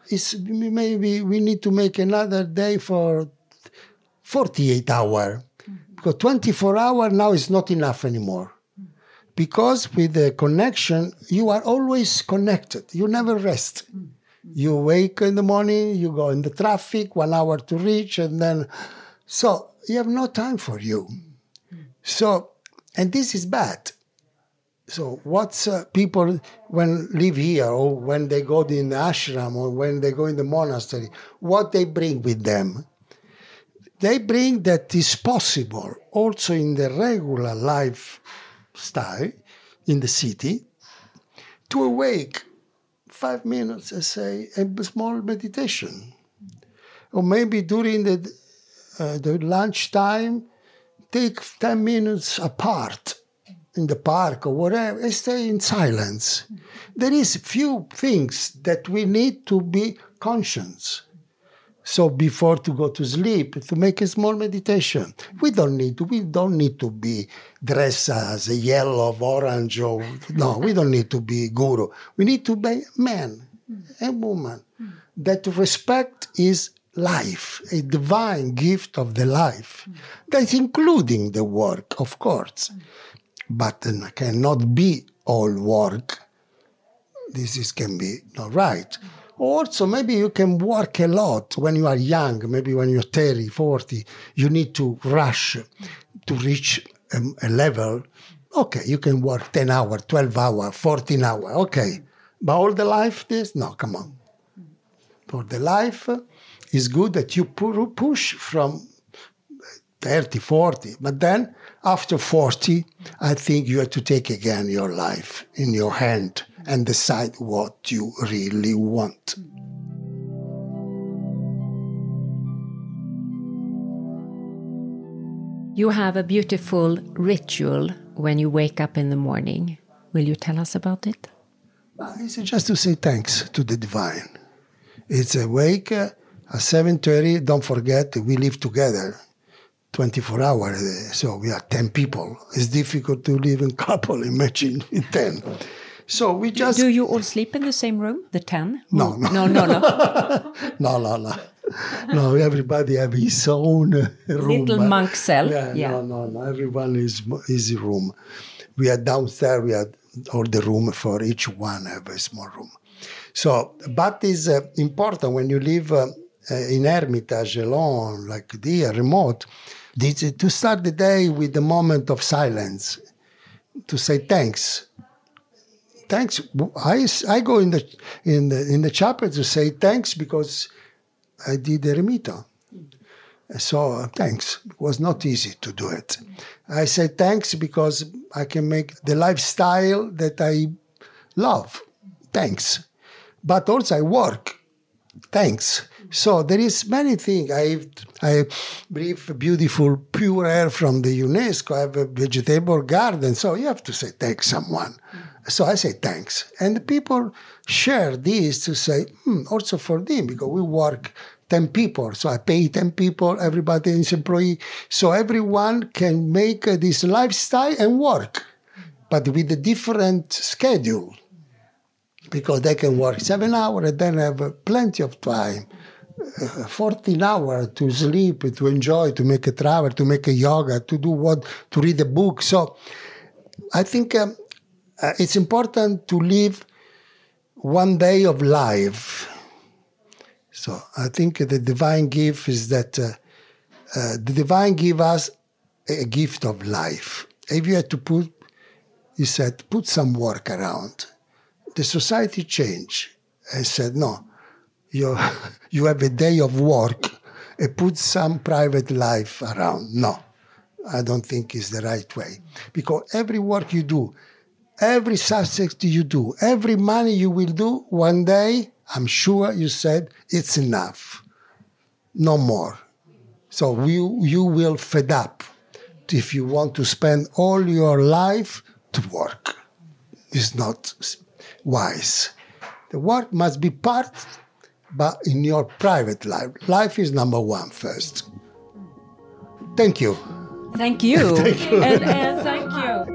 Speaker 3: is maybe we need to make another day for 48 hour. Mm-hmm. Because 24 hour now is not enough anymore. Because with the connection you are always connected. You never rest. Mm-hmm. You wake in the morning you go in the traffic one hour to reach and then so you have no time for you. Mm-hmm. So and this is bad. So what's uh, people when live here or when they go in the ashram or when they go in the monastery what they bring with them? They bring that is possible also in the regular lifestyle in the city to awake five minutes and say a small meditation. Or maybe during the uh, the lunchtime take 10 minutes apart in the park or whatever and stay in silence there is few things that we need to be conscious so before to go to sleep, to make a small meditation. We don't need to. We don't need to be dressed as a yellow, orange, or no. We don't need to be guru. We need to be man and woman. That respect is life, a divine gift of the life. That's including the work, of course, but it cannot be all work this is, can be not right. Also, maybe you can work a lot when you are young, maybe when you're 30, 40, you need to rush to reach a, a level. Okay, you can work 10 hours, 12 hours, 14 hours, okay. But all the life, this? No, come on. For the life, it's good that you push from 30, 40. But then after 40, I think you have to take again your life in your hand and decide what you really want.
Speaker 1: You have a beautiful ritual when you wake up in the morning. Will you tell us about it?
Speaker 3: It's just to say thanks to the divine. It's a wake uh, at 7.30. Don't forget, we live together 24 hours. uh, So we are 10 people. It's difficult to live in (laughs) couple, imagine with 10. So we just...
Speaker 1: Do you all sleep in the same room, the 10?
Speaker 3: No, no.
Speaker 1: No, no, no. (laughs)
Speaker 3: No, no, no. No, everybody have his own uh, room.
Speaker 1: Little monk cell,
Speaker 3: Yeah,
Speaker 1: yeah.
Speaker 3: No, no, no. Everyone is his room. We are downstairs. We have all the room for each one have a small room. So, but is uh, important when you live uh, in Hermitage alone, like here, remote, to start the day with a moment of silence, to say thanks thanks. I, I go in the in the in the chapel to say thanks because I did the. So uh, thanks. It was not easy to do it. I say thanks because I can make the lifestyle that I love. Thanks. But also I work. Thanks. So there is many things. I I breathe beautiful pure air from the UNESCO. I have a vegetable garden. So you have to say thanks someone. So I say thanks. And the people share this to say, hmm, also for them, because we work 10 people. So I pay 10 people, everybody is employee. So everyone can make this lifestyle and work, but with a different schedule. Because they can work seven hours and then have plenty of time 14 hours to sleep, to enjoy, to make a travel, to make a yoga, to do what, to read a book. So I think um, uh, it's important to live one day of life. So I think the divine gift is that uh, uh, the divine give us a gift of life. If you had to put, he said, put some work around. The society changed and said, no, you, (laughs) you have a day of work and put some private life around. No, I don't think is the right way. Because every work you do, every subject you do, every money you will do, one day, I'm sure you said, it's enough. No more. So you, you will fed up if you want to spend all your life to work. It's not wise. The work must be part, but in your private life. Life is number one first. Thank you.
Speaker 1: Thank you. (laughs) thank you. And, and thank you.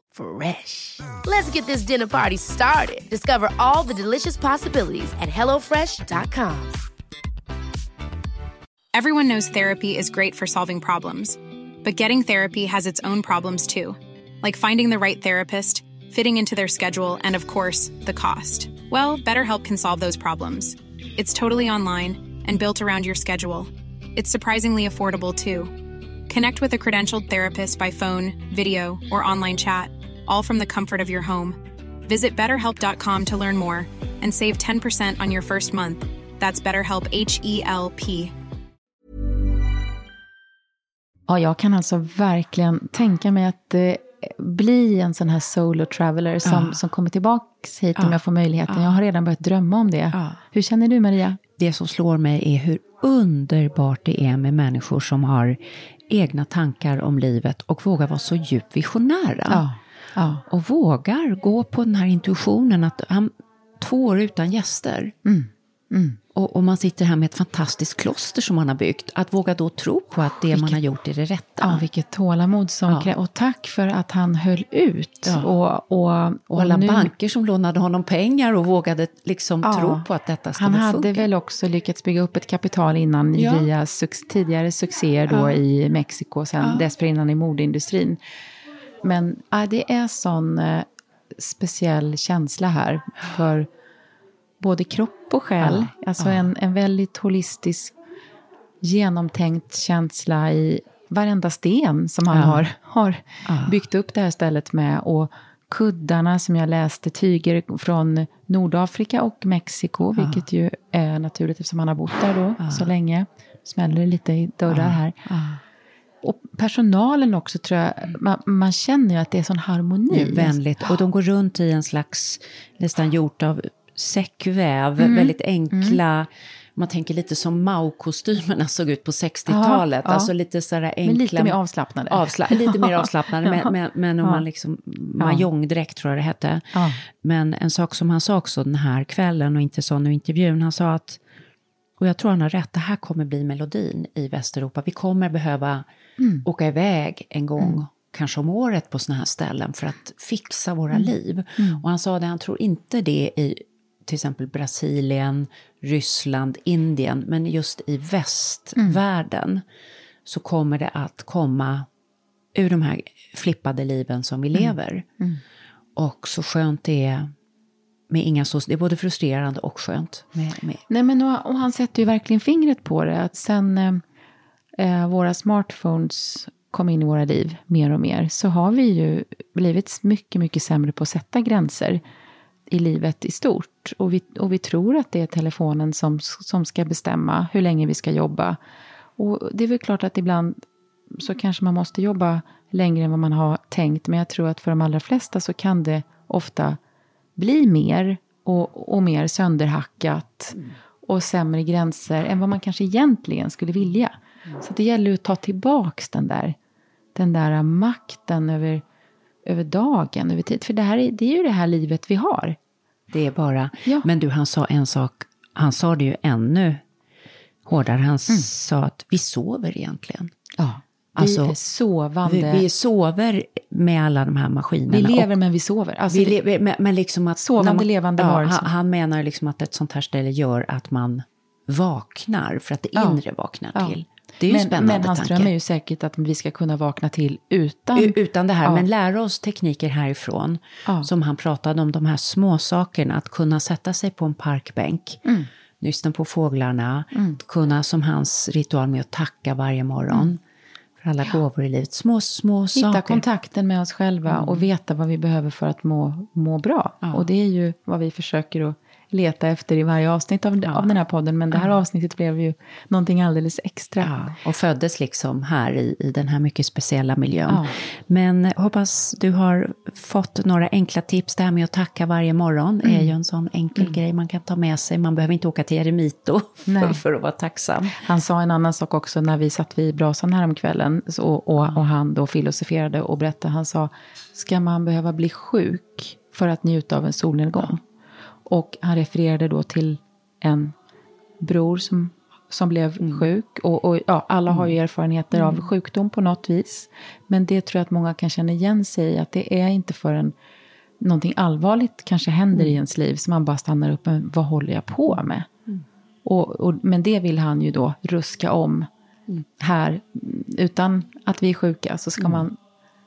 Speaker 5: Fresh. Let's get this dinner party started. Discover all the delicious possibilities at HelloFresh.com.
Speaker 6: Everyone knows therapy is great for solving problems, but getting therapy has its own problems too, like finding the right therapist, fitting into their schedule, and of course, the cost. Well, BetterHelp can solve those problems. It's totally online and built around your schedule. It's surprisingly affordable too. Connect with a credentialed therapist by phone, video, or online chat all from the comfort of your home. Visit betterhelp.com to learn more and save 10% on your first month. That's BetterHelp H E L P.
Speaker 2: Ja, jag kan alltså verkligen tänka mig att eh, bli en sån här solo traveler som, ja. som kommer tillbaks hit ja. om jag får möjligheten. Ja. Jag har redan börjat drömma om det. Hur känner du, Maria?
Speaker 1: Det som slår mig är hur underbart det är med människor som har egna tankar om livet och vågar vara så djupt visionära. Ja. Och vågar gå på den här intuitionen att han, två år utan gäster. Mm. Mm. Och, och, man sitter här med ett fantastiskt kloster som man har byggt. Att våga då tro på att det vilket, man har gjort är det rätta.
Speaker 2: Ja, vilket tålamod som ja. krävs. Och tack för att han höll ut. Ja. Och, och,
Speaker 1: och, alla nu... banker som lånade honom pengar och vågade liksom ja. tro på att detta skulle
Speaker 2: funka.
Speaker 1: Han
Speaker 2: hade väl också lyckats bygga upp ett kapital innan via tidigare succéer då i Mexiko, sen ja. dessförinnan i modeindustrin. Men äh, det är sån äh, speciell känsla här för både kropp och själ. Ja, alltså ja. En, en väldigt holistisk, genomtänkt känsla i varenda sten som han ja. har, har byggt upp det här stället med. Och kuddarna som jag läste, tyger från Nordafrika och Mexiko, vilket ju är naturligt eftersom han har bott där då så länge. Smäller lite i dörrar här. Och personalen också tror jag, man, man känner ju att det är sån harmoni.
Speaker 1: Är vänligt. Och de går runt i en slags, nästan gjort av säckväv, mm. väldigt enkla, mm. man tänker lite som Mao-kostymerna såg ut på 60-talet. Ja, alltså lite sådär enkla.
Speaker 2: Men lite mer avslappnade.
Speaker 1: Avsla lite mer avslappnade, (laughs) men, men, men om man liksom, mahjongdräkt tror jag det hette. Men en sak som han sa också den här kvällen och inte sa i intervjun, han sa att och jag tror han har rätt, det här kommer bli melodin i Västeuropa. Vi kommer behöva åka iväg en gång, kanske om året på såna här ställen för att fixa våra liv. Och han sa det, han tror inte det i till exempel Brasilien, Ryssland, Indien, men just i västvärlden så kommer det att komma ur de här flippade liven som vi lever. Och så skönt det är med inga så, det är både frustrerande och skönt. Med, med.
Speaker 2: Nej, men och, och han sätter ju verkligen fingret på det. Att sen eh, våra smartphones kom in i våra liv mer och mer så har vi ju blivit mycket, mycket sämre på att sätta gränser i livet i stort. Och vi, och vi tror att det är telefonen som, som ska bestämma hur länge vi ska jobba. Och det är väl klart att ibland så kanske man måste jobba längre än vad man har tänkt. Men jag tror att för de allra flesta så kan det ofta bli mer och, och mer sönderhackat och sämre gränser än vad man kanske egentligen skulle vilja. Så det gäller att ta tillbaks den där, den där makten över, över dagen, över tid. För det, här är, det är ju det här livet vi har.
Speaker 1: Det är bara...
Speaker 2: Ja.
Speaker 1: Men du, han sa en sak, han sa det ju ännu hårdare. Han sa att vi sover egentligen.
Speaker 2: Ja, vi
Speaker 1: Alltså,
Speaker 2: är sovande.
Speaker 1: Vi, vi sover med alla de här maskinerna.
Speaker 2: Vi lever
Speaker 1: och
Speaker 2: men vi sover. Alltså,
Speaker 1: vi lever, men, men liksom att...
Speaker 2: Sovande,
Speaker 1: man-
Speaker 2: levande
Speaker 1: ja, han, han menar liksom att ett sånt här ställe gör att man vaknar, för att det
Speaker 2: Ja.
Speaker 1: inre vaknar
Speaker 2: Ja.
Speaker 1: till. Det är ju en
Speaker 2: men,
Speaker 1: spännande
Speaker 2: men hans
Speaker 1: tanke.
Speaker 2: dröm är ju säkert att vi ska kunna vakna till utan...
Speaker 1: Utan det här,
Speaker 2: Ja.
Speaker 1: men lära oss tekniker härifrån.
Speaker 2: Ja.
Speaker 1: Som han pratade om, de här små sakerna Att kunna sätta sig på en parkbänk,
Speaker 2: Mm.
Speaker 1: lyssna på fåglarna, kunna som hans ritual med att tacka varje morgon. För alla gåvor i livet. Små, små
Speaker 2: Mm. Hitta
Speaker 1: saker.
Speaker 2: kontakten med oss själva och veta vad vi behöver för att må, må bra.
Speaker 1: Ja.
Speaker 2: Och det är ju vad vi försöker att leta efter i varje avsnitt av, av den här podden. Men det här avsnittet blev ju någonting alldeles extra.
Speaker 1: Ja, och föddes liksom här i, i den här mycket speciella miljön.
Speaker 2: Ja.
Speaker 1: Men hoppas du har fått några enkla tips. Det här med att tacka varje morgon
Speaker 2: Mm.
Speaker 1: är ju en sån enkel grej man kan ta med sig. Man behöver inte åka till Eremito (laughs) för, för att vara tacksam.
Speaker 2: Han sa en annan sak också när vi satt vid brasan häromkvällen så, och, och han då filosoferade och berättade. Han sa, ska man behöva bli sjuk för att njuta av en solnedgång? Och han refererade då till en bror som, som blev sjuk. Och, och ja, alla har ju erfarenheter av sjukdom på något vis. Men det tror jag att många kan känna igen sig i. Att det är inte förrän någonting allvarligt kanske händer i ens liv som man bara stannar upp. Men vad håller jag på med? Och, och, men det vill han ju då ruska om här. Utan att vi är sjuka så ska man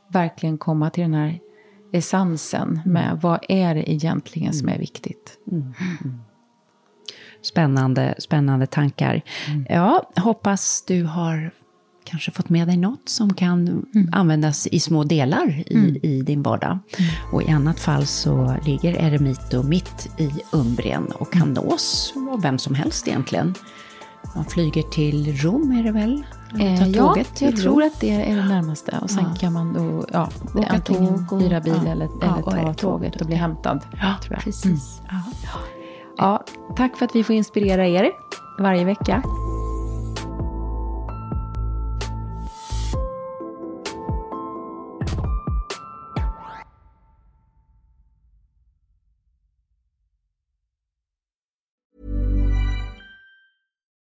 Speaker 2: verkligen komma till den här essensen med vad är det egentligen som är viktigt.
Speaker 1: Spännande, spännande tankar.
Speaker 2: Mm.
Speaker 1: Ja, hoppas du har kanske fått med dig något som kan
Speaker 2: Mm.
Speaker 1: användas i små delar i, i din vardag. Och i annat fall så ligger Eremito mitt i Umbrien och kan
Speaker 2: Mm.
Speaker 1: nås av vem som helst egentligen. Man flyger till Rom är det väl?
Speaker 2: Eh, ja, jag tror att det är det närmaste. Och sen
Speaker 1: Ja.
Speaker 2: kan man då ja,
Speaker 1: Åka
Speaker 2: antingen
Speaker 1: tåg och-
Speaker 2: hyra bil
Speaker 1: ja.
Speaker 2: eller, eller ta
Speaker 1: tåget.
Speaker 2: tåget och bli hämtad.
Speaker 1: Ja,
Speaker 2: tror jag. Mm.
Speaker 1: precis. Ja.
Speaker 2: Ja, tack för att vi får inspirera er varje vecka.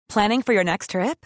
Speaker 7: Planning for your next trip?